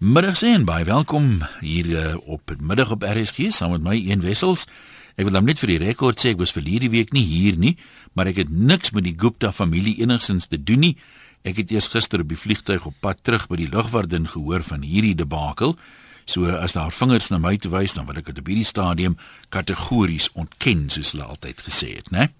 Middag en baie welkom hier uh, op middag op RSG saam met my een wessels. Ek wil net vir die rekord sê ek was verlede week nie hier nie, maar ek het niks met die Gupta familie enigsins te doen nie. Ek het eers gister op die vliegtuig op pad terug by die lugwagdin gehoor van hierdie debakel. So as daar vingers na my toe wys, dan wil ek dit op hierdie stadium kategories ontken soos hulle altyd gesê het, né?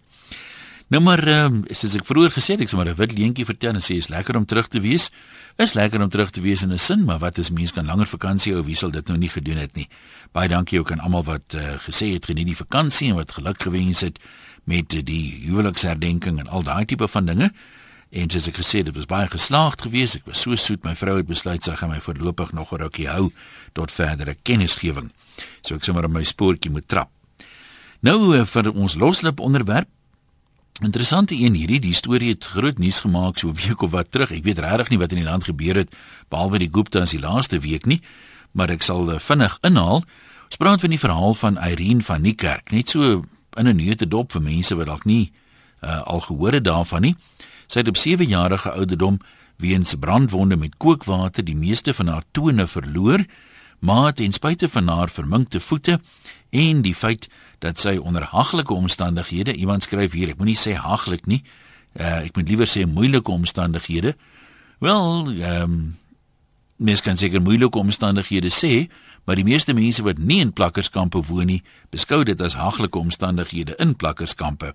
Nou maar, um, soos ek vroeër gesê het, ek sê maar 'n wit leentjie vertel en sê is lekker om terug te wees. Is lekker om terug te wees in 'n sin, maar wat is mense kan langer vakansie hou, wie sal dit nou nie gedoen het nie. Baie dankie ook aan almal wat uh, gesê het geniet die vakansie en wat geluk gewens het met uh, die huweliksherdenking en al daai tipe van dinge. En soos ek gesê het, dit was baie geslaagd geweest. Ek was so soet, my vrou het besluit sy gaan my voorlopig nog 'n rukkie hou tot verdere kennisgewing. So ek sommer op my spoortjie moet trap. Nou uh, vir ons loslip onderwerp Interessante een hierdie die storie het groot nuus gemaak so 'n week of wat terug. Ek weet regtig nie wat in die land gebeur het behalwe die Gupta's die laaste week nie, maar ek sal uh, vinnig inhaal. Ons praat van die verhaal van Irene van Niekerk, net so in 'n neute dop vir mense wat dalk nie uh, al gehoor het daarvan nie. Sy het op 7 jarige ouderdom weens brandwonde met kookwater die meeste van haar tone verloor, maar ten spyte van haar verminkte voete en die feit dat sy onder haglike omstandighede iemand skryf hier ek moenie sê haglik nie uh, ek moet liewer sê moeilike omstandighede wel ehm um, mens kan seker moeilike omstandighede sê maar die meeste mense wat nie in plakkerskampe woon nie beskou dit as haglike omstandighede in plakkerskampe.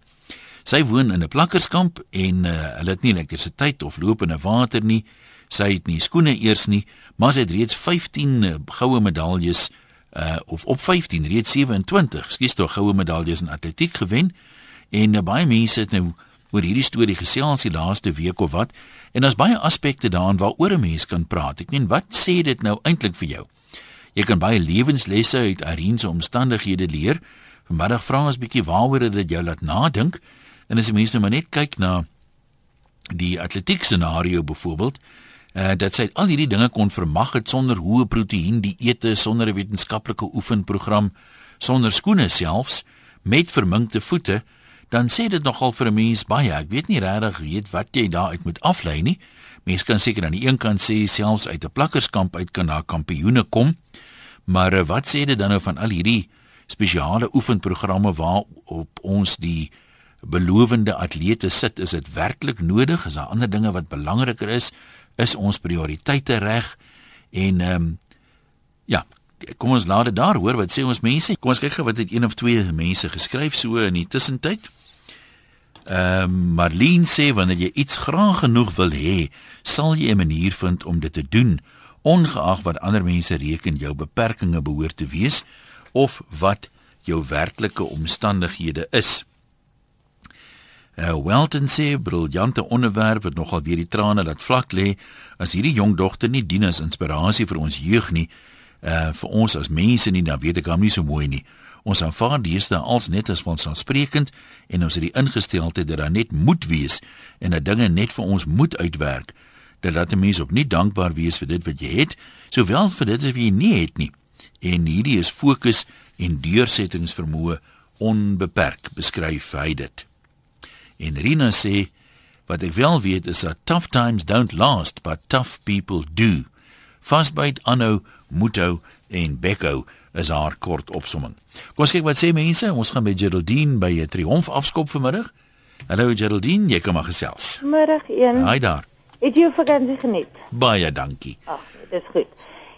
Sy woon in 'n plakkerskamp en uh, hulle het nie elektrisiteit of lopende water nie sy het nie skoene eers nie maar sy het reeds 15 uh, goue medaljes uh of op 15 reeds 27 skies tog goue medaljes in atletiek gewen en uh, baie mense het nou oor hierdie storie gesels die laaste week of wat en daar's baie aspekte daarin waaroor 'n mens kan praat. Ek meen wat sê dit nou eintlik vir jou? Jy kan baie lewenslesse uit Irene se omstandighede leer. Vanmiddag vra ons 'n bietjie waaroor dit jou laat nadink en as jy mense nou maar net kyk na die atletiek scenario byvoorbeeld uh, dat sy al hierdie dinge kon vermag het sonder hoë proteïen dieete, sonder 'n wetenskaplike oefenprogram, sonder skoene selfs met verminkte voete, dan sê dit nogal vir 'n mens baie. Ek weet nie regtig weet wat jy daaruit moet aflei nie. Mens kan seker aan die een kant sê selfs uit 'n plakkerskamp uit kan daar kampioene kom. Maar uh, wat sê dit dan nou van al hierdie spesiale oefenprogramme waarop ons die belowende atlete sit, is dit werklik nodig? Is daar ander dinge wat belangriker is? Is ons prioriteite reg? En ehm um, ja kom ons laat dit daar hoor wat sê ons mense. Kom ons kyk gou wat het een of twee mense geskryf so in die tussentyd. Ehm um, Marlene sê wanneer jy iets graag genoeg wil hê sal jy 'n manier vind om dit te doen ongeag wat ander mense reken jou beperkings behoort te wees of wat jou werklike omstandighede is Uh, Welton sê briljante onderwerp wat nogal weer die trane laat vlak lê as hierdie jong dogter nie dien as inspirasie vir ons jeug nie uh vir ons as mense nie dan weet ek hom nie so mooi nie. Ons aanvaar dieste als net as ons aansprekend en ons het die ingesteldheid dat daar net moet wees en dat dinge net vir ons moet uitwerk. Dat laat mense op nie dankbaar wees vir dit wat jy het sowel vir dit wat jy nie het nie. En hierdie is fokus en deursettingsvermoë onbeperk beskryf hy dit En Rina sê wat ek wel weet is dat tough times don't last but tough people do. Fastbite Anno Muto en Becco is haar kort opsomming. Kom ons kyk wat sê mense. Ons gaan by Geraldine by 'n triomf afskop vanmiddag. Hallo Geraldine, jy kom maar gesels. Middag een. Haai daar. Het jy vakansie geniet? Baie dankie. Ag, dit is goed.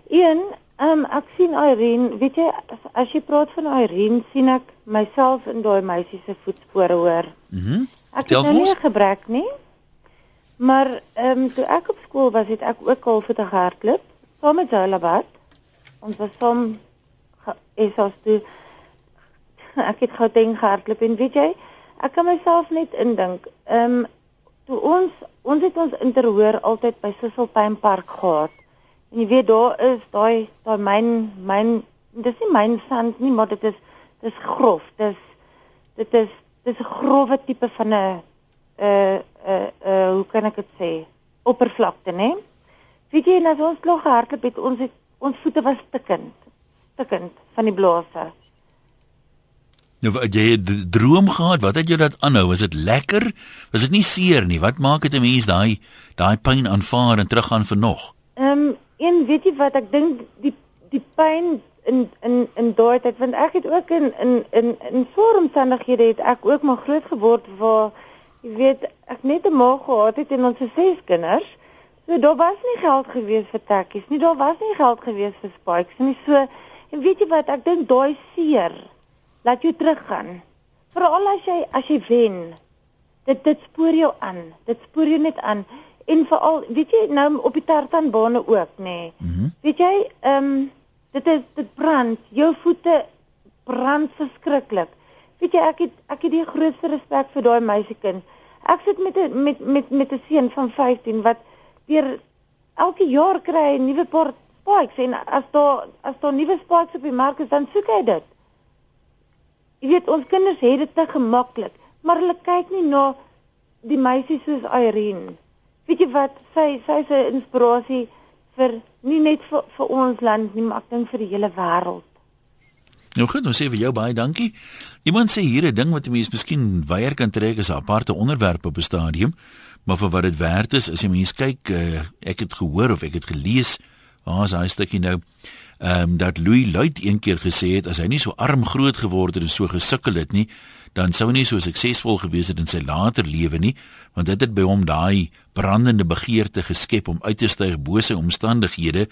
Een, ehm um, ek sien Irene, weet jy as, jy praat van Irene, sien ek myself in daai meisie se voetspore hoor. Mhm. Mm Ek het nou nie 'n gebrek nie. Maar ehm um, toe ek op skool was, het ek ook al vir te hardloop. Saam met Zola Bad. Ons was saam is as toe ek het gou ding gehardloop en weet jy, ek kan myself net indink. Ehm um, toe ons ons het ons interhoor altyd by Sisselpyn Park gehad. En jy weet daar is daai daai myn myn dis nie myn sand nie, maar dit is dis grof. Dis dit is dis 'n grouwe tipe van 'n uh uh uh hoe kan ek dit sê? oppervlakte, né? Weet jy, as ons nog hardloop het, ons het ons voete was stikkend. Stikkend van die blaase. Nou wat jy het droom gehad, wat het jou dat aanhou? Was dit lekker? Was dit nie seer nie? Wat maak dit 'n mens daai daai pyn aanvaar en teruggaan vir nog? Ehm um, en weet jy wat ek dink die die pyn in in in daai tyd want ek het ook in in in in vormstandighede het ek ook maar groot geword waar jy weet ek net 'n ma gehad het en ons ses kinders. So daar was nie geld gewees vir tekkies nie. Daar was nie geld gewees vir spikes nie. So en weet jy wat ek dink daai seer laat jou teruggaan. Veral as jy as jy wen. Dit dit spoor jou aan. Dit spoor jou net aan en veral weet jy nou op die tartanbane ook nê. Nee. Mm -hmm. Weet jy ehm um, dit is dit brand. Jou voete brand verskriklik. Weet jy ek het ek het die grootste respek vir daai meisiekind. Ek sit met 'n met met met 'n seun van 15 wat deur elke jaar kry 'n nuwe paar spikes en as daar as daar nuwe spikes op die mark is dan soek hy dit. Jy weet ons kinders het dit te gemaklik, maar hulle kyk nie na die meisies soos Irene. Weet jy wat? Sy sy is 'n inspirasie vir nie net vir vir ons land nie, maar ek dink vir die hele wêreld. Nou goed, ons sê vir jou baie dankie. Iemand sê hier 'n ding wat mense miskien weier kan trek as 'n aparte onderwerp op 'n stadium, maar vir wat dit werd is, as jy mens kyk, uh, ek het gehoor of ek het gelees, waar is daai stukkie nou? Ehm um, dat Louis Luit een keer gesê het as hy nie so arm groot geword het en so gesukkel het nie, dan sou hy nie so suksesvol gewees het in sy later lewe nie, want dit het by hom daai brandende begeerte geskep om uit te styg bo sy omstandighede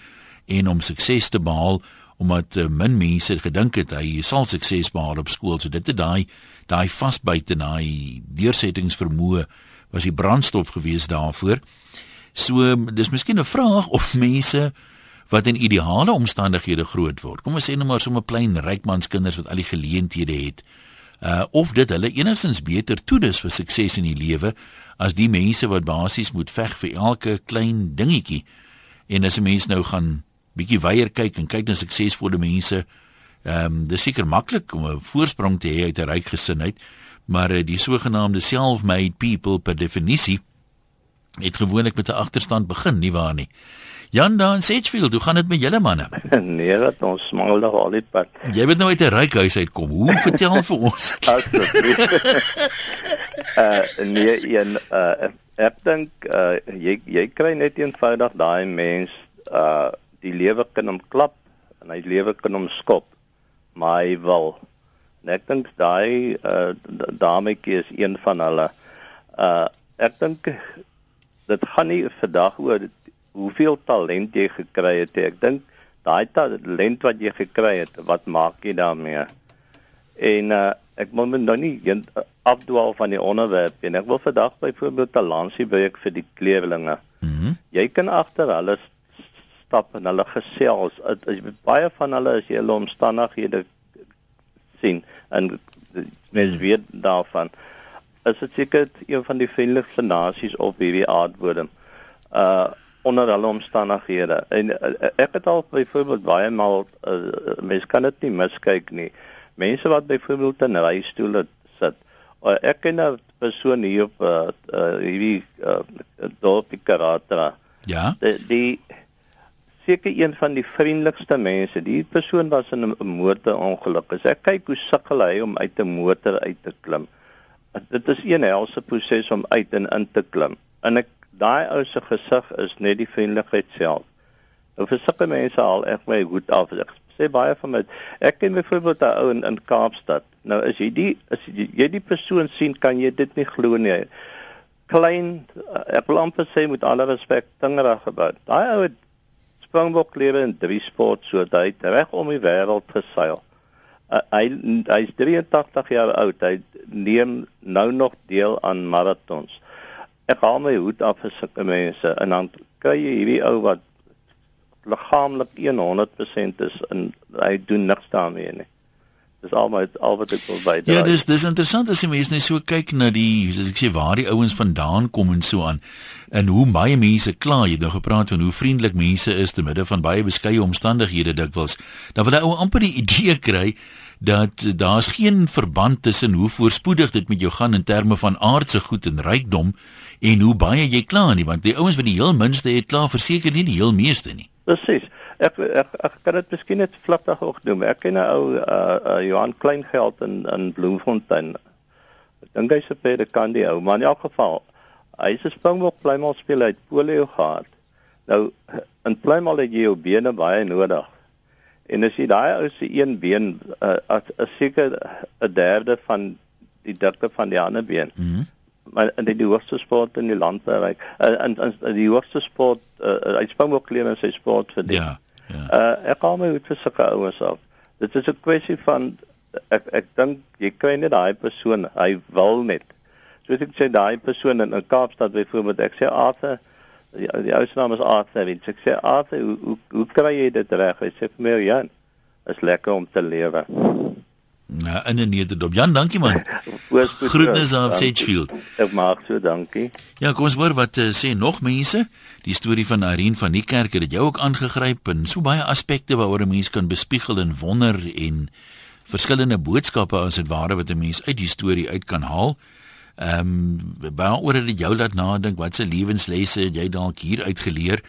en om sukses te behaal omdat uh, min mense gedink het hy sal sukses behaal op skool. So dit het daai daai vasbyt en daai deursettingsvermoë was die brandstof gewees daarvoor. So dis miskien 'n vraag of mense wat in ideale omstandighede groot word. Kom ons sê nou maar sommer klein rykmanskinders wat al die geleenthede het. Uh of dit hulle enigstens beter toedus vir sukses in die lewe as die mense wat basies moet veg vir elke klein dingetjie. En as 'n mens nou gaan bietjie weier kyk en kyk na suksesvolle mense. Ehm um, dis seker maklik om 'n voorsprong te hê uit 'n ryk gesinheid, maar uh, die sogenaamde self-made people per definisie het gewoonlik met 'n agterstand begin, nie waar nie? Jan daar in Sedgefield, hoe gaan dit met julle manne? nee, dat ons smal nog al die pad. Jy weet nou uit 'n ryk huis uitkom. Hoe vertel vir ons? uh nee, een uh ek dink uh jy jy kry net eenvoudig daai mens uh die lewe kan hom klap en hy lewe kan hom skop maar hy wil en ek dink daai uh, dametjie is een van hulle uh ek dink dit gaan nie vandag oor hoeveel talent jy gekry het ek dink daai talent wat jy gekry het wat maak jy daarmee en uh, ek moet nou nie afdwaal van die onderwerp en ek wil vandag byvoorbeeld 'n lansie breek vir die kleerlinge mm -hmm. jy kan agter hulle stap en hulle gesels. As baie van hulle as jy hulle omstandighede sien en mens hmm. weet daarvan is dit seker een van die vriendelikste nasies op hierdie aardbodem. Uh onder alle omstandighede. En uh, ek het al byvoorbeeld baie maal uh, mense kan dit nie miskyk nie. Mense wat byvoorbeeld in reistoele sit. Uh, ek ken 'n persoon hier op uh, uh hierdie uh, dorpie Karatra. Ja. Die, die seker een van die vriendelikste mense. Die persoon was in 'n motorongeluk. As ek kyk hoe sukkel hy om uit 'n motor uit te klim. Dit is een helse proses om uit en in te klim. En ek daai ou se gesig is net die vriendelikheid self. Nou vir sulke mense al ek my goed af. Ek sê baie van my ek ken byvoorbeeld 'n ou in, in Kaapstad. Nou as jy die as jy, jy die persoon sien, kan jy dit nie glo nie. Klein ek wil amper sê met alle respek dingerig gebou. Daai ou het Springbok lewe in drie sportsoorte. Hy het reg om die wêreld geseil. Uh, hy hy's 83 jaar oud. Hy neem nou nog deel aan marathons. Ek haal my hoed af vir sulke mense en dan kry jy hierdie ou wat liggaamlik 100% is en hy doen niks daarmee nie dis almal al wat ek wil bydra. Ja, dis dis interessant as jy mense net so kyk na die soos ek sê waar die ouens vandaan kom en so aan en hoe baie mense kla jy nou gepraat van hoe vriendelik mense is te midde van baie beskeie omstandighede dikwels. Dan wil jy ou amper die idee kry dat daar's geen verband tussen hoe voorspoedig dit met jou gaan in terme van aardse goed en rykdom en hoe baie jy kla nie want die ouens wat die heel minste het kla verseker nie die heel meeste nie. Presies ek ek ek kan dit miskien net vlugtig ook noem. Ek ken 'n ou uh, uh Johan Kleingeld in in Bloemfontein. Ek dink hy's 'n baie bekende ou, maar in elk geval, hy's 'n Springbok pleinmal speler uit polio gehad. Nou in Plymouth het jy jou bene baie nodig. En as jy daai ou se een been uh, as 'n seker 'n derde van die dikte van die ander been. Mm maar in die hoogste sport in die land bereik. Uh, in, in, in die hoogste sport uh, hy spring ook klein in sy sport vir dit. Ja. Ja. Uh ek kom met vir sulke ouens af. Dit is 'n kwessie van ek ek dink jy kry net daai persoon, hy wil net. Soos ek sê daai persoon in, in Kaapstad byvoorbeeld, ek sê Arthur die, die ou se naam is Arthur. Ek sê Arthur, hoe hoe, hoe kry jy dit reg? Hy sê vir my, "Jan, is lekker om te lewe." Ja, in 'n nederdop. Jan, dankie man. Groetnis aan Sedgefield. Ek maak so, dankie. Ja, kom ons hoor wat uh, sê nog mense. Die storie van Irene van die kerk het jou ook aangegryp en so baie aspekte waaroor 'n mens kan bespiegel en wonder en verskillende boodskappe as dit ware wat 'n mens uit die storie uit kan haal. Ehm um, waaroor het dit jou laat nadink? Wat se lewenslesse het jy dalk hier uitgeleer?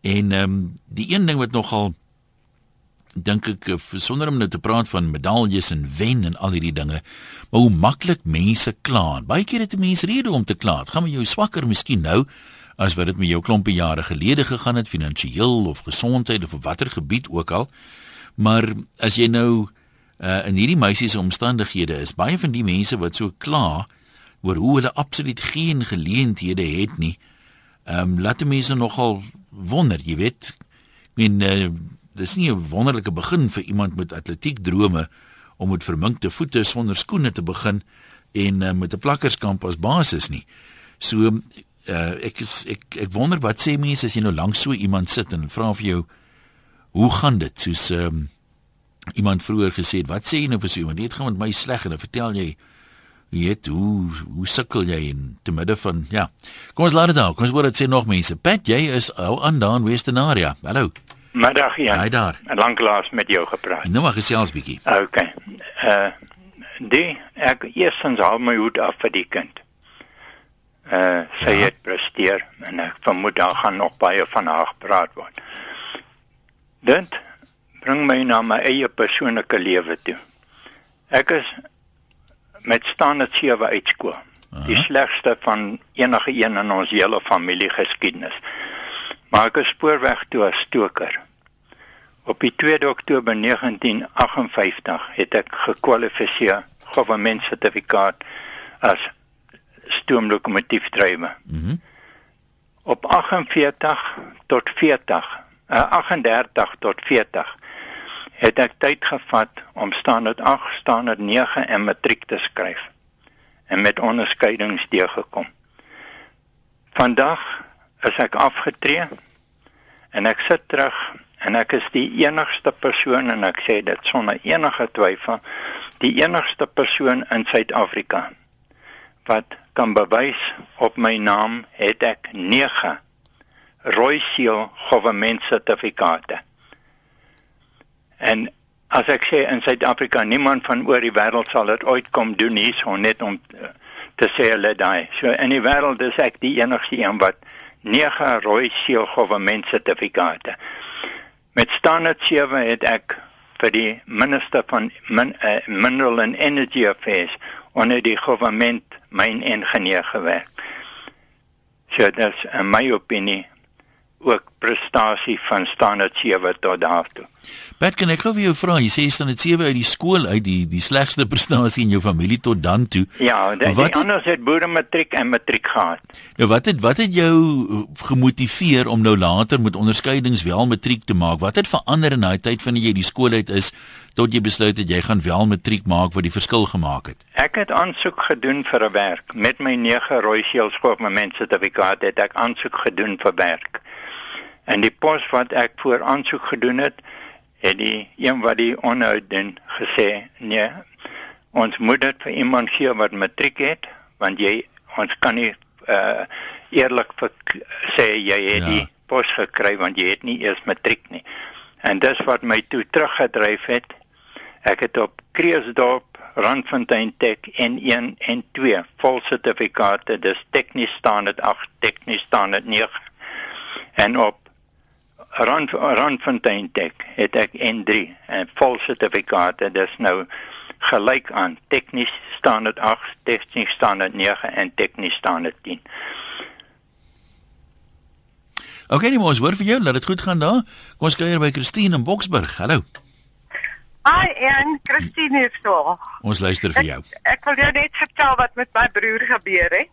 En ehm um, die een ding wat nogal dink ek eh, sonder om nou te praat van medaljes en wen en al hierdie dinge, maar hoe maklik mense kla. Baie keer het 'n mens rede om te kla. Dit gaan met jou swakker miskien nou as wat dit met jou klompe jare gelede gegaan het finansiëel of gesondheid of op watter gebied ook al. Maar as jy nou uh, in hierdie meisie se omstandighede is, baie van die mense wat so kla oor hoe hulle absoluut geen geleenthede het nie. Ehm um, laat mense nogal wonder, jy weet. Ek meen uh, dis nie 'n wonderlike begin vir iemand met atletiek drome om met verminkte voete sonder skoene te begin en uh, met 'n plakkerskamp as basis nie. So uh, ek is ek ek wonder wat sê mense as jy nou lank so iemand sit en vra vir jou hoe gaan dit? Soos um, iemand vroeër gesê het, wat sê jy nou vir so iemand? Dit gaan met my sleg en dan vertel jy weet hoe hoe sukkel jy in te midde van ja. Kom ons laat dit nou. Kom ons hoor dit sê nog mense. Pat, jy is al aan daan Westenaria. Hallo. Middag ja. Hy daar. Lanklaas met jou gepraat. Nou maar gesels bietjie. OK. Uh die ek eerstens haal my hoed af vir die kind. Uh sy ja. het presteer en ek vermoed daar gaan nog baie van haar gepraat word. Dit bring my na my eie persoonlike lewe toe. Ek is met standaard 7 uitskool. Die slegste van enige een in ons hele familie geskiedenis maar ek is spoorweg toe as stoker. Op die 2 Oktober 1958 het ek gekwalifiseer government sertifikaat as stoomlokomotiefdrywer. Mhm. Mm op 48 tot 40, uh, 38 tot 40 het ek tyd gevat om standaard 8, standaard 9 en matriek te skryf en met onderskeidings deurgekom. Vandag is ek afgetree en ek sit terug en ek is die enigste persoon en ek sê dit sonder enige twyfel die enigste persoon in Suid-Afrika wat kan bewys op my naam het ek 9 rooi seal government sertifikate en as ek sê in Suid-Afrika niemand van oor die wêreld sal dit ooit kom doen hier so net om te sê hulle daai. So in die wêreld is ek die enigste een wat 9 rooi seal government sertifikate. Met standaard 7 het ek vir die minister van min, uh, mineral and energy affairs onder die government myn ingenieur gewerk. So dit is in my opinie ook prestasie van standaard 7 tot daartoe. Pat, kan ek gou vir jou vra, jy sê standaard 7 uit die skool uit die die slegste prestasie in jou familie tot dan toe. Ja, die, wat die anders het boere matriek en matriek gehad. Nou wat het wat het jou gemotiveer om nou later met onderskeidings wel matriek te maak? Wat het verander in daai tyd van jy die skool uit is tot jy besluit het jy gaan wel matriek maak wat die verskil gemaak het? Ek het aansoek gedoen vir 'n werk met my 9 rooi seels skool met mense sertifikaat het ek aansoek gedoen vir werk. En die pos wat ek voor aansoek gedoen het, het die een wat die onderhoud doen gesê, nee, ons moet dit vir iemand gee wat matriek het, want jy ons kan nie uh eerlik sê jy het ja. die pos gekry want jy het nie eers matriek nie. En dis wat my toe teruggedryf het. Ek het op Kreeusdorp Randfontein Tech N1 en 2 vol sertifikate, dis tegnies staan dit 8, tegnies staan dit 9. En op Rand Randfontein Tech het ek N3 en vol sertifikate dis nou gelyk aan tegnies staan dit 8 tegnies staan dit 9 en tegnies staan dit 10 Okay, nee, ons hoor vir jou, laat dit goed gaan daar. Kom ons kuier by Christine in Boksburg. Hallo. Hi, en Christine is daar. Ons luister vir jou. Ek, ek wil jou net vertel wat met my broer gebeur het.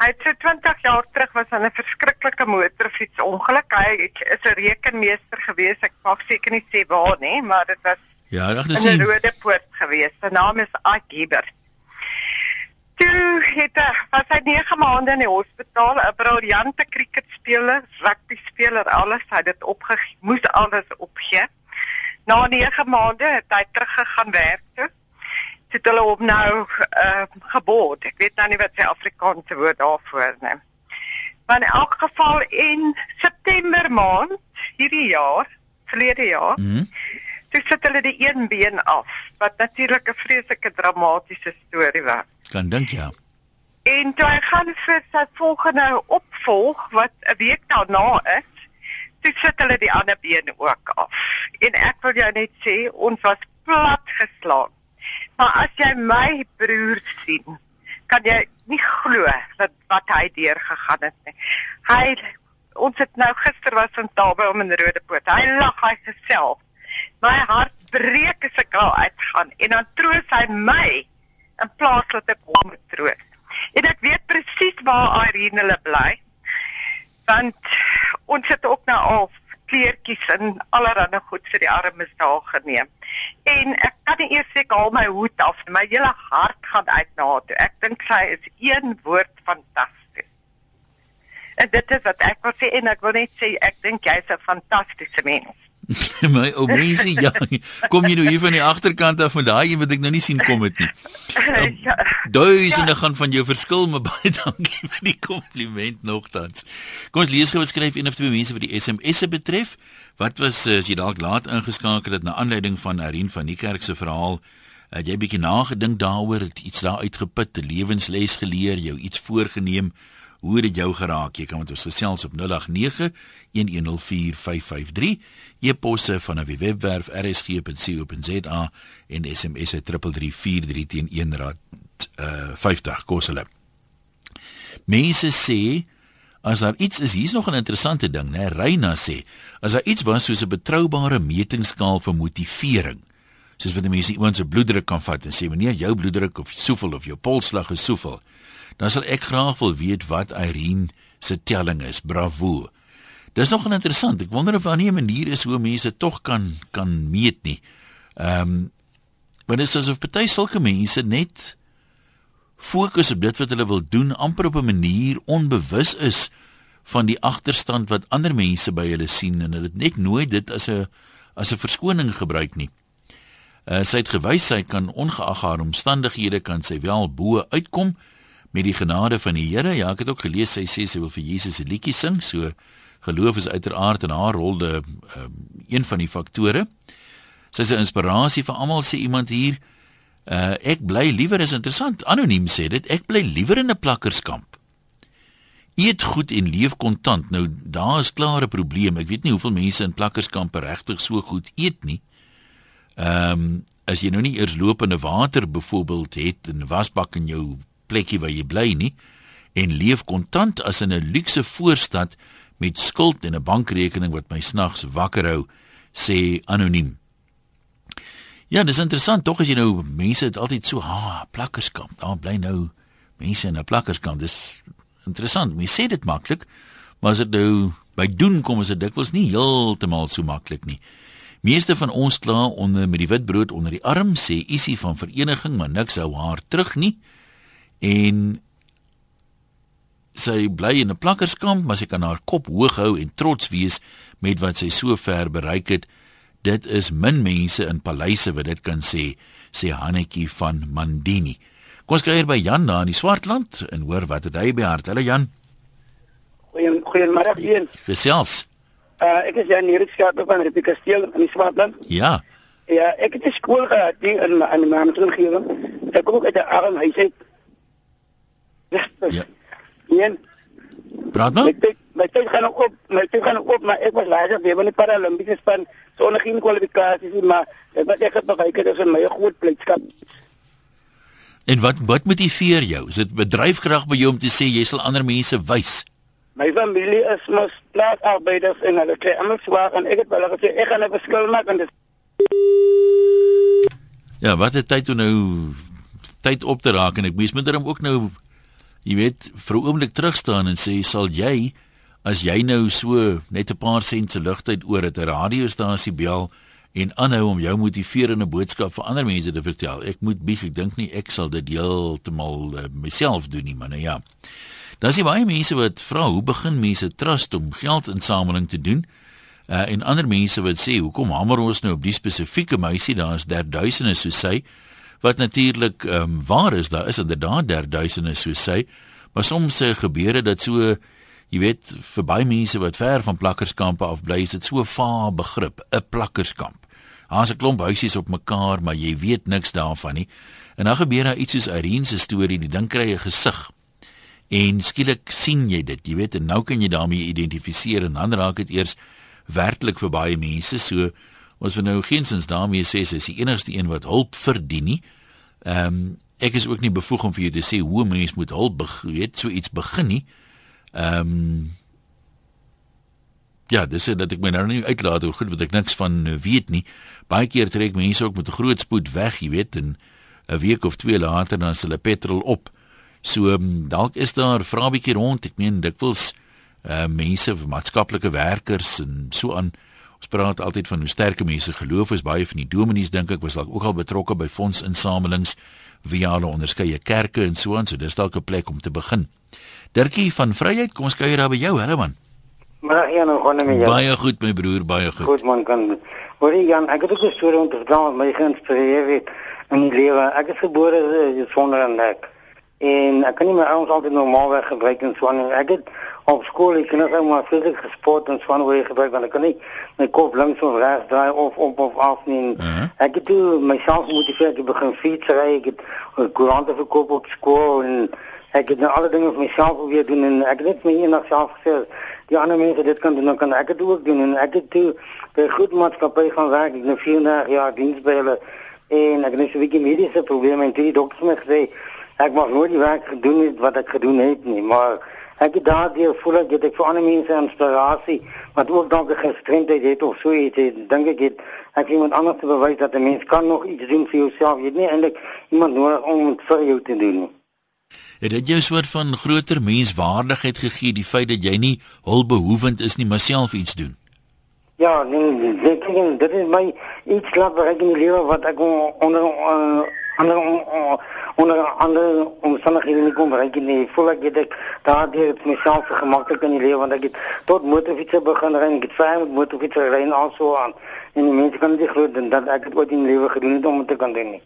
Hy het so 20 jaar terug was aan 'n verskriklike motorfietsongeluk. Hy is 'n rekenmeester gewees. Ek mag seker nie sê waar nie, maar dit was Ja, ek dis. 'n rode poort gewees. Sy naam is Ike Gieber. Toe het hy was hy 9 maande in die hospitaal, 'n briljante cricketspeler, rugbyspeler, alles. Hy het dit opgegee, moes alles opgee. Na 9 maande het hy teruggegaan werk toe. Het hulle hom nou uh, geboord. Ek weet nou nie wat sy Afrikaanse woord daarvoor is nie. Maar in elk geval in September maand hierdie jaar, verlede jaar, Mhm. toe sit hulle die een been af, wat natuurlik 'n vreeslike dramatiese storie was. Kan dink ja. En toe hy gaan vir sy volgende opvolg wat 'n week daarna is, toe sit hulle die ander been ook af. En ek wil jou net sê, ons was plat geslaan. Maar as jy my broer sien, kan jy nie glo dat wat hy deurgegaan het nie. Hy ons het nou gister was ons daar by hom in Rodepoort. Hy lag hy geself. My hart breek as ek al uitgaan en dan troos hy my in plaas dat ek hom troos. En ek weet presies waar Irene hulle bly. Want ons het ook nou al kleertjies en allerlei goed vir die armes daar geneem. En ek kan nie eers sê ek haal my hoed af. My hele hart gaan uit na haar toe. Ek dink sy is een woord fantasties. En dit is wat ek wil sê en ek wil net sê ek dink jy's 'n fantastiese mens. My ou mense, ja. Kom jy nou hier van die agterkant af van daai een wat ek nou nie sien kom het nie. ja. Duisende gaan van jou verskil, maar baie dankie vir die kompliment nogtans. Kom ons lees gou skryf een of twee mense wat die SMS'e betref. Wat was eh, as jy dalk laat ingeskakel het na aanleiding van Irene van die kerk se verhaal? Het jy bietjie nagedink daaroor, het iets daar uitgeput, 'n lewensles geleer, jou iets voorgenem? Hoe het dit jou geraak? Jy kan met ons gesels op 089 1104553. E-posse van 'n webwerf rsg.co.za en SMS 3343 teen 1 rand uh 50 kos hulle. Mense sê as daar iets is, hier's nog 'n interessante ding, né? Reina sê, as daar iets was soos 'n betroubare metingskaal vir motivering, soos wat mense iemand se bloeddruk kan vat en sê meneer, jou bloeddruk of soveel of jou polsslag is soveel, dan sal ek graag wil weet wat Irene se telling is. Bravo. Dis nog interessant. Ek wonder of daar nie 'n manier is hoe mense tog kan kan meet nie. Ehm um, want dit is asof party sulke mense net fokus op dit wat hulle wil doen amper op 'n manier onbewus is van die agterstand wat ander mense by hulle sien en hulle het net nooit dit as 'n as 'n verskoning gebruik nie. Uh, sy het gewys sy kan ongeag haar omstandighede kan sy wel bo uitkom met die genade van die Here. Ja, ek het ook gelees sy sê sy wil vir Jesus 'n liedjie sing, so geloof is uiteraard in haar rol de uh, een van die faktore. Sy is 'n inspirasie vir almal sê iemand hier. Uh, ek bly liewer is interessant. Anoniem sê dit, ek bly liewer in 'n plakkerskamp. Eet goed en leef kontant. Nou daar is klare probleem. Ek weet nie hoeveel mense in plakkerskampe regtig so goed eet nie. Ehm um, as jy nou nie eers lopende water byvoorbeeld het en 'n wasbak in jou plekkie waar jy bly nie en leef kontant as in 'n luukse voorstad met skuld en 'n bankrekening wat my snags wakker hou, sê anoniem. Ja, dis interessant tog as jy nou mense het altyd so, ha, plakkerskamp. Daar bly nou mense in 'n plakkerskamp. Dis interessant. Mense sê dit maklik, maar as dit nou by doen kom is dit dikwels nie heeltemal so maklik nie. Meeste van ons kla onder met die wit brood onder die arm sê isie van vereniging, maar niks hou haar terug nie. En sy bly in 'n plakkerskamp, maar sy kan haar kop hoog hou en trots wees met wat sy so ver bereik het. Dit is min mense in paleise wat dit kan sê, sê Hannetjie van Mandini. Kom ons kyk by Jan daar in die Swartland en hoor wat het hy by hart. Hallo Jan. Goeie goeiemôre een. Gesels. Uh ek is Jan hier skape van Ripie Kasteel in die Swartland. Ja. Ja, ek het 'n skool gehad hier in in my omgewing. Ek kom ook uit 'n arm huis uit. Ja. Een. Praat nou. My tyd my tyd gaan nou op, my tyd gaan nou op, maar ek was later weer by die Paralimpiese span sonder geen kwalifikasies nie, maar ek wat ek het bereik het is in my groot blydskap. En wat wat motiveer jou? Is dit bedryfkrag by jou om te sê jy sal ander mense wys? My familie is mos plaasarbeiders en hulle kry almal swaar en ek het hulle gesê ek gaan 'n verskil maak en dit Ja, wat het tyd toe nou tyd op te raak en ek mens moet hom ook nou jy weet vir 'n oomblik terug staan en sê sal jy as jy nou so net 'n paar sent se ligtyd oor het 'n radiostasie bel en aanhou om jou motiverende boodskap vir ander mense te vertel. Ek moet bieg, ek dink nie ek sal dit heeltemal uh, myself doen nie, maar nou ja. Daar's baie mense wat vra hoe begin mense trust om geldinsameling te doen? Uh, en ander mense wat sê hoekom hamer ons nou op die spesifieke meisie daar is daar duisende so sê wat natuurlik ehm um, waar is daar is inderdaad daar duisende so sê maar soms uh, gebeur dit dat so jy weet vir baie mense wat ver van plakkerskampe af bly is dit so 'n vaar begrip 'n plakkerskamp Daar's 'n klomp huisies op mekaar, maar jy weet niks daarvan nie. En dan gebeur daar iets soos Irene se storie, die ding kry 'n gesig. En skielik sien jy dit, jy weet, en nou kan jy daarmee identifiseer en dan raak dit eers werklik vir baie mense. So ons wil nou geensins daarmee sê sy is die enigste een wat hulp verdien nie. Ehm um, ek is ook nie bevoeg om vir jou te sê hoe mense moet hulp weet, so iets begin nie. Ehm um, Ja, dis dit dat ek my nou nie uitlaat oor goed wat ek niks van eh, weet nie. Baie keer trek mense ook met 'n groot spoed weg, jy weet, en 'n week of twee later dan is hulle petrol op. So um, dalk is daar vra bietjie rond. Ek meen dikwels uh mense, maatskaplike werkers en so aan. Ons praat altyd van hoe sterk mense geloof is. Baie van die dominees dink ek was dalk ook al betrokke by fondsinsamelings via hulle onderskeie kerke en so aan. So dis dalk 'n plek om te begin. Dirkie van Vryheid, kom ons kuier daar by jou, hallo man. Maar ja, nou gaan ja. Baie goed my broer, baie goed. Goed man kan. Hoor jy Jan, ek het ook 'n storie om te vertel wat my geïnspireer het in die lewe. Ek is gebore sonder 'n nek. En ek kan nie my arms altyd normaalweg gebruik en so aan. Ek het op skool ek nog eendag fisiek gesport en so aan hoe gebruik want ek kan nie my kop links of regs draai of op of af nie. Uh -huh. Ek het toe myself gemotiveer te begin fietsry. Ek het koerante verkoop op skool en ek het nou alle dinge vir myself probeer doen en ek het net my eendag self gesê die ander mense dit kan doen dan kan ek dit ook doen en ek het toe by goed maatskappy gaan werk ek het nou 34 jaar diens by hulle en ek het net so 'n bietjie mediese probleme en die dokter het gesê ek mag nooit die werk gedoen het wat ek gedoen het nie maar ek het daardie voel ek het ek vir ander mense inspirasie wat ook dalk 'n gestremdheid het of so iets dink ek het ek iemand anders te bewys dat 'n mens kan nog iets doen vir jouself. Jy het nie eintlik iemand nodig om dit vir jou te doen nie. Het dit jou 'n soort van groter menswaardigheid gegee die feit dat jy nie hulpbehoevend is nie, maar self iets doen? Ja, nee, nee dit is dit is my iets laat reg in die lewe wat ek onder uh, onder uh, onder onder omstandighede nie kon bereik nie. Voel ek dit daardie het myself gemaklik in die lewe want ek het tot motorfiets begin ry en ek het vrye met motorfiets ry en al so aan. En die mense kan dit glo dat ek dit ooit in die lewe gedoen het om te kan doen nie.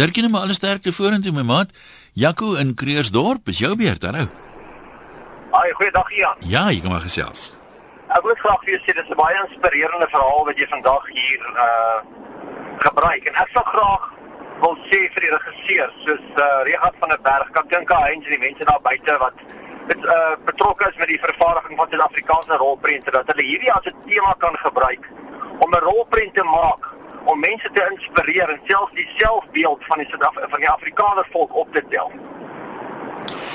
Dirkie net maar alles sterkte vorentoe my maat. Jaco in Kreersdorp, is jou beurt, hallo. Haai, goeiedag Jan. Ja, jy kom maar gesels. Ek wil graag vir jou sê dis 'n baie inspirerende verhaal wat jy vandag hier uh gebruik en ek sal graag wil sê vir die regisseur soos uh Regat van der Berg, Katinka Heinz en die mense daar buite wat dit uh betrokke is met die vervaardiging van Suid-Afrikaanse rolprente dat hulle hierdie as 'n tema kan gebruik om 'n rolprent te maak om mense te inspireer en selfs die selfbeeld van die Suid van die Afrikaner volk op te tel.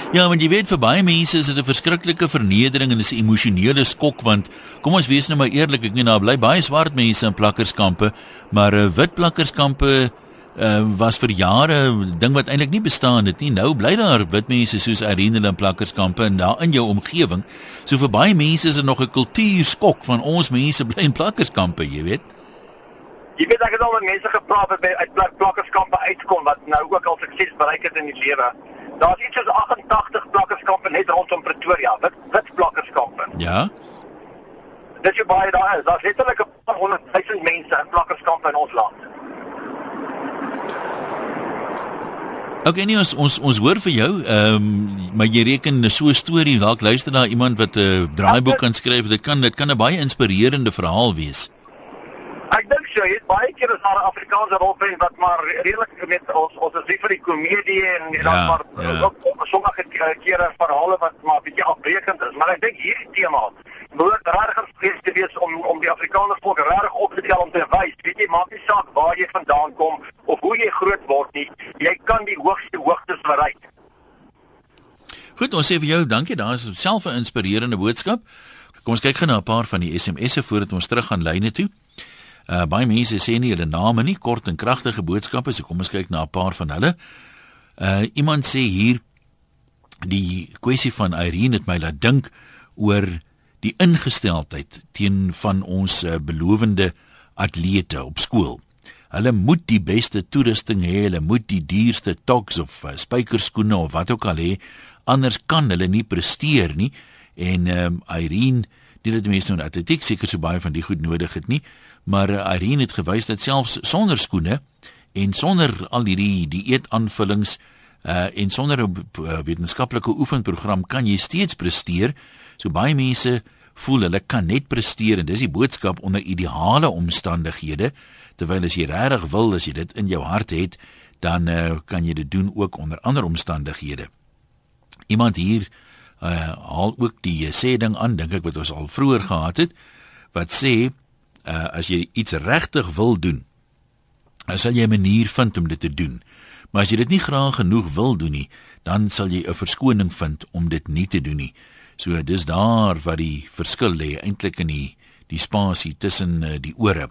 Ja, want jy weet vir baie mense is dit 'n verskriklike vernedering en 'n emosionele skok want kom ons wees nou maar eerlik, ek meen daar bly baie swart mense in plakkerskampe, maar 'n uh, wit plakkerskampe uh, was vir jare ding wat eintlik nie bestaan het nie. Nou bly daar wit mense soos Irene in plakkerskampe en daar in jou omgewing. So vir baie mense is dit nog 'n kultuurskok van ons mense bly in plakkerskampe, jy weet. Jy weet ek het al met mense gepraat wat by uit plak plakkerskampe uitkom wat nou ook al sukses bereik het in die lewe. Daar's iets soos 88 plakkerskampe net rondom Pretoria, wit wit plakkerskampe. Ja. Dit is baie daar is. Daar's letterlik 'n paar honderd duisend mense in plakkerskampe in ons land. Okay, nee ons ons ons hoor vir jou. Ehm um, maar jy reken so 'n storie dalk luister na iemand wat 'n uh, draaiboek kan skryf. Dit kan dit kan 'n baie inspirerende verhaal wees. Ek dink so, jy baie keer as daar Afrikaanse rolprent wat maar redelik met ons ons is lief vir die komedie en jy dan ja, maar ja. ook sommige kere verhale wat maar bietjie afbreekend is, maar ek dink hierdie tema moet regtig geskryf te wees om om die Afrikaner volk regtig op te tel om te wys, weet jy, maak nie saak waar jy vandaan kom of hoe jy groot word nie, jy kan die hoogste hoogtes bereik. Goed, ons sê vir jou dankie. Daar is self 'n inspirerende boodskap. Kom ons kyk gou na 'n paar van die SMS'e voordat ons terug gaan lyne toe. Uh baie mense sê nie hulle name nie, kort en kragtige boodskappe, so kom ons kyk na 'n paar van hulle. Uh iemand sê hier die kwessie van Irene het my laat dink oor die ingesteldheid teen van ons uh, belowende atlete op skool. Hulle moet die beste toerusting hê, hulle moet die duurste toks of uh, spykerskoene of wat ook al hê, anders kan hulle nie presteer nie. En ehm um, Irene, dit het mense nou atletiek seker so baie van die goed nodig het nie, maar Irene het gewys dat selfs sonder skoene en sonder al hierdie dieetaanvullings uh en sonder 'n uh, wetenskaplike oefenprogram kan jy steeds presteer. So baie mense voel hulle kan net presteer en dis die boodskap onder ideale omstandighede terwyl as jy regtig wil as jy dit in jou hart het dan uh, kan jy dit doen ook onder ander omstandighede. Iemand hier uh haal ook die sê ding aan dink ek wat ons al vroeër gehad het wat sê uh as jy iets regtig wil doen dan sal jy 'n manier vind om dit te doen. Maar as jy dit nie graag genoeg wil doen nie, dan sal jy 'n verskoning vind om dit nie te doen nie. So dis daar waar die verskil lê eintlik in die die spasie tussen uh, die ore.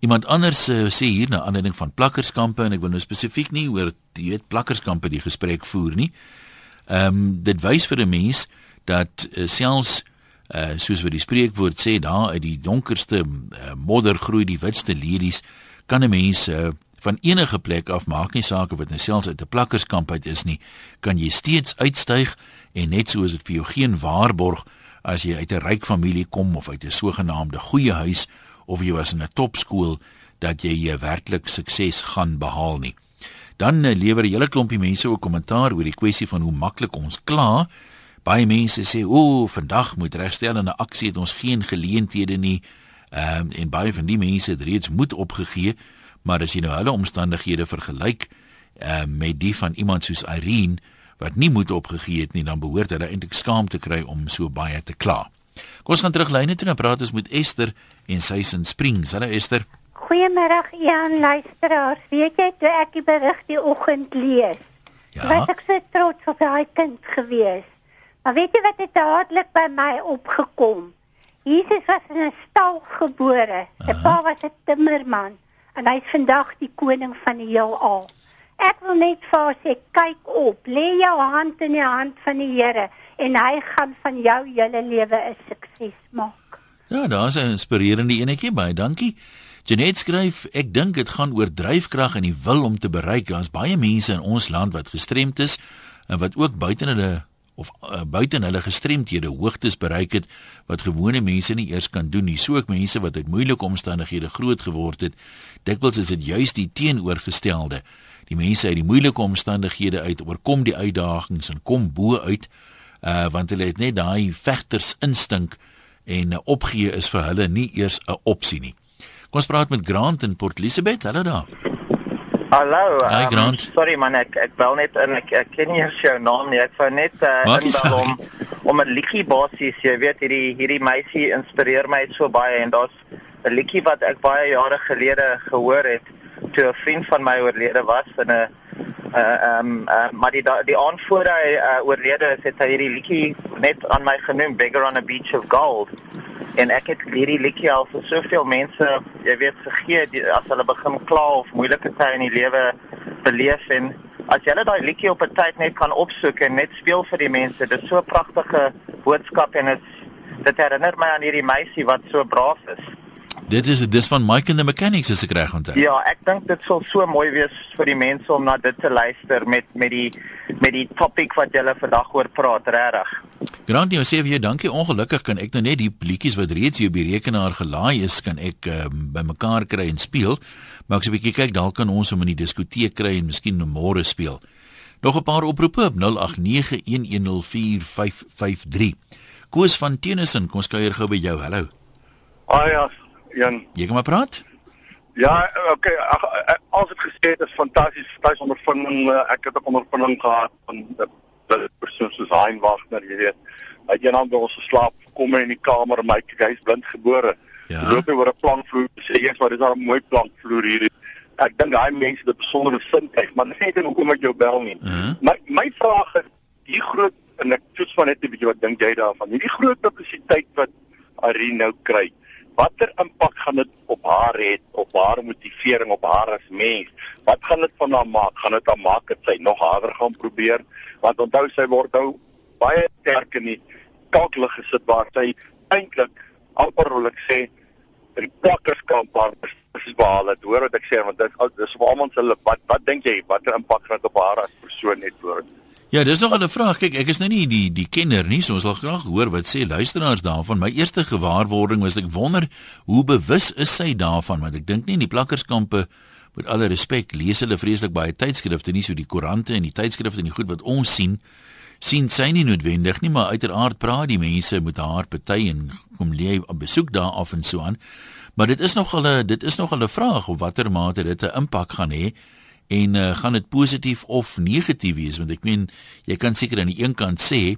Iemand anders uh, sê hier na aanleiding van plakkerskampe en ek wil nou spesifiek nie oor die weet plakkerskampe die gesprek voer nie. Ehm um, dit wys vir 'n mens dat uh, selfs uh, soos wat die spreekwoord sê daar uit die donkerste uh, modder groei die witste lelies kan 'n mens uh, van enige plek af maak nie saak of dit nou selfs uit 'n plakkerskamp uit is nie, kan jy steeds uitstyg en net so is dit vir jou geen waarborg as jy uit 'n ryk familie kom of uit 'n sogenaamde goeie huis of jy was in 'n topskool dat jy jy werklik sukses gaan behaal nie. Dan uh, lewer 'n hele klompie mense ook kommentaar oor die kwessie van hoe maklik ons kla. Baie mense sê, "O, vandag moet regstel en 'n aksie het ons geen geleenthede nie." Ehm um, en baie van die mense het reeds moed opgegee, maar as jy nou hulle omstandighede vergelyk ehm uh, met die van iemand soos Irene wat nie moed opgegee het nie, dan behoort hulle eintlik skaam te kry om so baie te kla. Kom ons gaan terug lyne toe en praat ons met Esther en sy is in Springs. Hallo Esther. Goeiemôre Jan luisteraars. Weet jy toe ek die berig die oggend lees? Ja. Was ek so trots op daai kind gewees. Maar weet jy wat het dadelik by my opgekom? Jesus was in 'n stal gebore. Sy pa was 'n timmerman en hy's vandag die koning van die heelal. Ek wil net vir haar sê, kyk op, lê jou hand in die hand van die Here en hy gaan van jou hele lewe 'n sukses maak. Ja, daar's 'n inspirerende enetjie by. Dankie. Janet skryf, ek dink dit gaan oor dryfkrag en die wil om te bereik. Daar's baie mense in ons land wat gestremd is en wat ook buite hulle of uh, buite hulle gestremdhede hoogtes bereik het wat gewone mense nie eers kan doen nie. So ook mense wat uit moeilike omstandighede groot geword het. Dikwels is dit juis die teenoorgestelde. Die mense uit die moeilike omstandighede uit oorkom die uitdagings en kom bo uit uh want hulle het net daai vegters instink en uh, opgee is vir hulle nie eers 'n opsie nie. Kom ons praat met Grant in Port Elizabeth. Hallo daar. Hallo. Hi, Um, Grant. sorry man, ek ek bel net in ek, ek ken nie eers jou naam nie. Ek wou net uh, inbel om om 'n liedjie basies, jy weet hierdie hierdie meisie inspireer my so baie en daar's 'n liedjie wat ek baie jare gelede gehoor het toe 'n vriend van my oorlede was in 'n uh um uh, maar die die aand voor hy uh, oorlede is, het hy hierdie liedjie net aan my genoem Beggar on a Beach of Gold en ek het hierdie liedjie al vir soveel mense, jy weet, gegee as hulle begin kla of moeilike tye in die lewe beleef en as jy daai liedjie op 'n tyd net kan opsoek en net speel vir die mense, dit is so 'n pragtige boodskap en dit herinner my aan hierdie meisie wat so braaf is. Dit is dis van Mike and the Mechanics as ek reg onthou. Ja, ek dink dit sal so mooi wees vir die mense om na dit te luister met met die met die topik wat julle vandag oor praat, regtig. Grant, jy sê vir jou dankie. Ongelukkig kan ek nou net die liedjies wat reeds hier op die rekenaar gelaai is, kan ek um, bymekaar kry en speel. Maar ek sê 'n bietjie kyk, dalk kan ons hom in die diskoteek kry en miskien môre speel. Nog 'n paar oproepe op 0891104553. Koos van Tennyson, kom ons kuier gou by jou. Hallo. Ah ja, Jan. Jy kan maar praat. Ja, okay, eh, als dit gesê het is fantasties, fantasties ondervinding. eh, Ek het ook ondervinding gehad van 'n persoon soos Hein Wagner, jy weet. Hy het eendag by ons geslaap, kom hy in die kamer en my kyk, hy's blind gebore. Ja. Loop hy oor 'n plankvloer, sê eers maar dis daar 'n mooi plankvloer hier. Ek dink daai mense het 'n besondere sintuig, maar dis net hoekom ek jou bel nie. Mhm. My my vraag is, hier groot en ek toets maar net 'n bietjie wat dink jy daarvan? Hierdie groot publisiteit wat Irene nou kry. Watter impak gaan dit op haar hê, op haar motivering, op haar as mens? Wat gaan dit van haar maak? Gaan dit haar maak dat sy nog harder gaan probeer? Want onthou sy word nou baie sterk in die kalklig gesit waar sy eintlik amper wil ek sê in plakkerskamp waar is behaal het. Hoor wat ek sê want dit is vir almal se wat wat dink jy watter impak gaan dit op haar as persoon net word? Ja, dis nog 'n vraag. Kyk, ek is nou nie die die kenner nie, so ons wil graag hoor wat sê luisteraars daarvan. My eerste gewaarwording was ek wonder hoe bewus is sy daarvan, want ek dink nie in die plakkerskampe met alle respek lees hulle vreeslik baie tydskrifte, nie so die koerante en die tydskrifte en die goed wat ons sien sien sy nie noodwendig nie, maar uiteraard praat die mense met haar party en kom lê op besoek daar af en so aan. Maar dit is nog al 'n dit is nog al 'n vraag of watter mate dit 'n impak gaan hê en uh, gaan dit positief of negatief wees? Want ek meen jy kan seker aan die een kant sê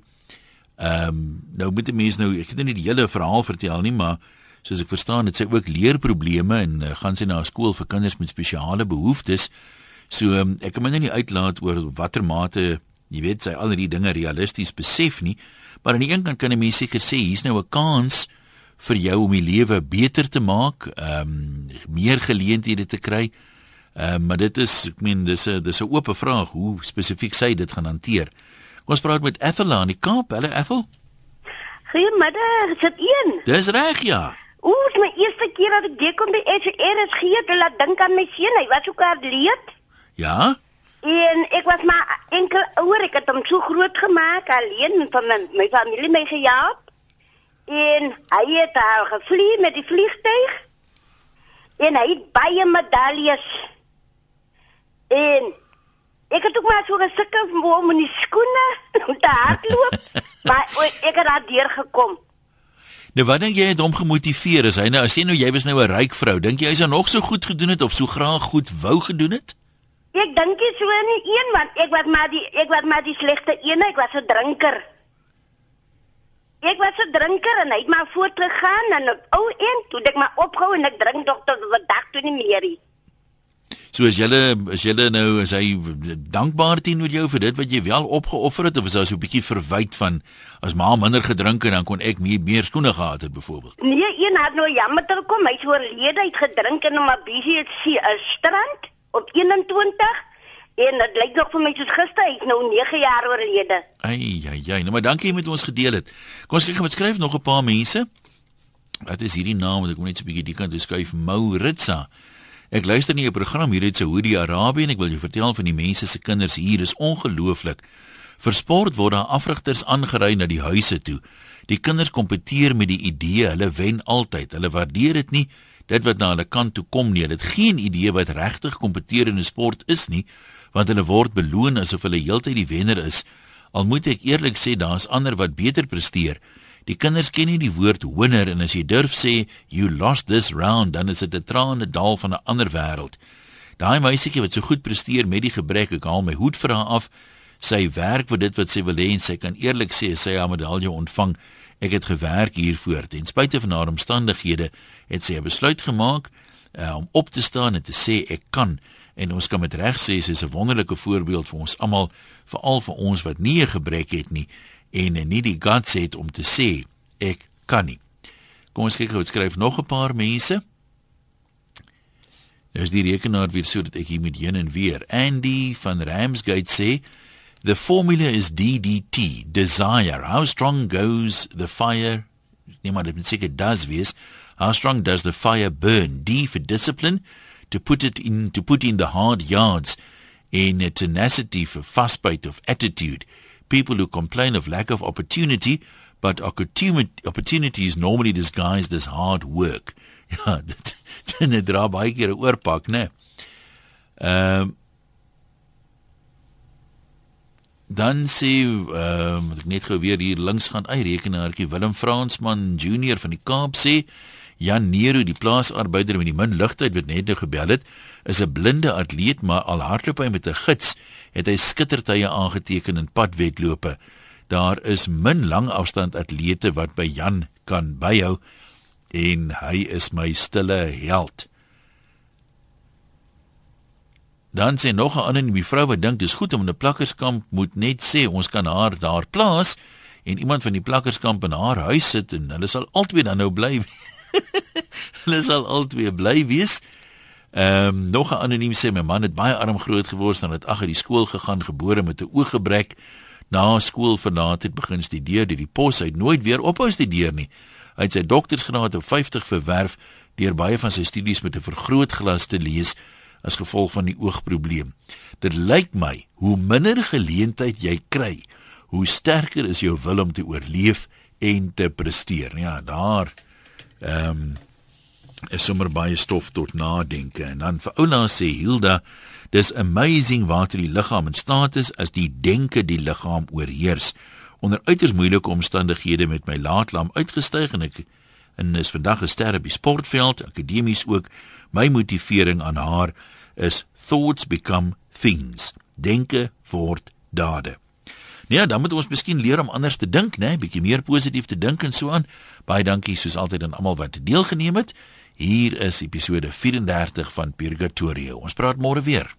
ehm um, nou moet die mense nou ek het nie die hele verhaal vertel nie maar soos ek verstaan dit sê ook leerprobleme en uh, gaan sy na 'n skool vir kinders met spesiale behoeftes. So um, ek kan my nou nie uitlaat oor watter mate jy weet sy al die dinge realisties besef nie maar aan die een kant kan 'n mens seker sê hier's nou 'n kans vir jou om die lewe beter te maak ehm um, meer geleenthede te kry uh, maar dit is ek meen dis 'n dis 'n oop vraag hoe spesifiek sy dit gaan hanteer. Kom ons praat met Ethel aan die Kaap. Hallo Ethel. Goeiemiddag, sit een. Dis reg ja. Oor my eerste keer dat ek kom by SR is gee te laat dink aan my seun. Hy was ook atleet. Ja. En ek was maar enkel ouer, ek het hom so groot gemaak alleen van my, my familie my gejaag. En hy het al gevlieg met die vliegtuig. En hy het baie medaljes En ek het ook maar so gesukkel om in die skoene te hardloop, maar ek het daar deur gekom. Nou wat dink jy het hom gemotiveer? Is hy nou as jy nou jy was nou 'n ryk vrou, dink jy hy sou nog so goed gedoen het of so graag goed wou gedoen het? Ek dink jy so nie een want ek was maar die ek was maar die slegte een, ek was 'n drinker. Ek was 'n drinker en hy het maar voortgegaan en ou een toe ek maar opgehou en ek drink tot tot die dag toe nie meer nie. So as julle as julle nou is hy dankbaar teenoor jou vir dit wat jy wel opgeoffer het of is hy so 'n bietjie verwyd van as ma minder gedrink het dan kon ek meer meer skoene gehad het byvoorbeeld. Nee, een het nou jammer te kom, hy's oorlede uit gedrink in 'n Mabisie strand op 21 en dit lyk nog vir my soos gister, hy's nou 9 jaar oorlede. Ai ai ai, nou maar dankie met ons gedeel het. Kom ons kyk wat skryf nog 'n paar mense. Wat is hierdie naam wat ek net so 'n bietjie die kant toe skuif Mauritsa. Ek luister nie 'n program hier uit Saudi-Arabië en ek wil jou vertel van die mense se kinders hier is ongelooflik. Vir sport word daar afrigters aangery na die huise toe. Die kinders kompeteer met die idee hulle wen altyd. Hulle waardeer dit nie dit wat na hulle kant toe kom nie. Dit geen idee wat regtig kompeteer in 'n sport is nie, want hulle word beloon asof hulle heeltyd die wenner is. Al moet ek eerlik sê daar's ander wat beter presteer. Die kinders ken nie die woord hoender en as jy durf sê you lost this round, dan is dit 'n trane dal van 'n ander wêreld. Daai meisietjie wat so goed presteer met die gebrek, ek haal my hoed vir haar af. Sy werk vir dit wat sy wil hê en sy kan eerlik sê sy haar medalje ontvang. Ek het gewerk hiervoor. Ten spyte van haar omstandighede het sy 'n besluit gemaak uh, om op te staan en te sê ek kan en ons kan met reg sê sy is 'n wonderlike voorbeeld vir ons almal, veral vir ons wat nie 'n gebrek het nie en nie die guts het om te sê ek kan nie. Kom ons kyk gou, skryf nog 'n paar mense. Nou is die rekenaar weer so dat ek hier met heen en weer. Andy van Ramsgate sê the formula is DDT, desire. How strong goes the fire? Niemand het seker does wees. How strong does the fire burn? D for discipline to put it in to put in the hard yards in tenacity for fastbite of attitude people who complain of lack of opportunity, but opportunity is normally disguised as hard work. Ja, dit dit dra baie keer 'n oorpak, né? Ehm dan sê ehm um, ek net gou weer hier links gaan uit rekenaartjie Willem Fransman Junior van die Kaap sê Jan Nero die plaasarbeider met die min ligtheid wat net nou gebel het is 'n blinde atleet maar al hardloop hy met 'n gids het hy skittertye aangeteken in padwedlope. Daar is min langafstand atlete wat by Jan kan byhou en hy is my stille held. Dan sê nog 'n ander nie vrou wat dink dis goed om 'n plakkerskamp moet net sê ons kan haar daar plaas en iemand van die plakkerskamp in haar huis sit en hulle sal altyd dan nou bly. hulle sal altyd bly wees. Ehm um, nog 'n anoniem sê my man het baie arm groot geword nadat ag uit die skool gegaan gebore met 'n ooggebrek na skool verlaat het begin studeer deur die pos het nooit weer ophou studeer nie. Hy het sy doktorsgraad op 50 verwerf deur baie van sy studies met 'n vergrootglas te lees as gevolg van die oogprobleem. Dit lyk my hoe minder geleentheid jy kry, hoe sterker is jou wil om te oorleef en te presteer. Ja, daar ehm um, is sommer baie stof tot nadenke. En dan vir Oula sê Hilda, dis amazing watter die liggaam in staat is as die denke die liggaam oorheers. Onder uiters moeilike omstandighede met my laatlam uitgestyg en ek en is vandag 'n ster op die sportveld, akademies ook. My motivering aan haar is thoughts become things. Denke word dade. Nee, dan moet ons miskien leer om anders te dink, né, nee? bietjie meer positief te dink en so aan. Baie dankie soos altyd aan almal wat deelgeneem het. Hier is episode 34 van Purgatorio. Ons praat môre weer.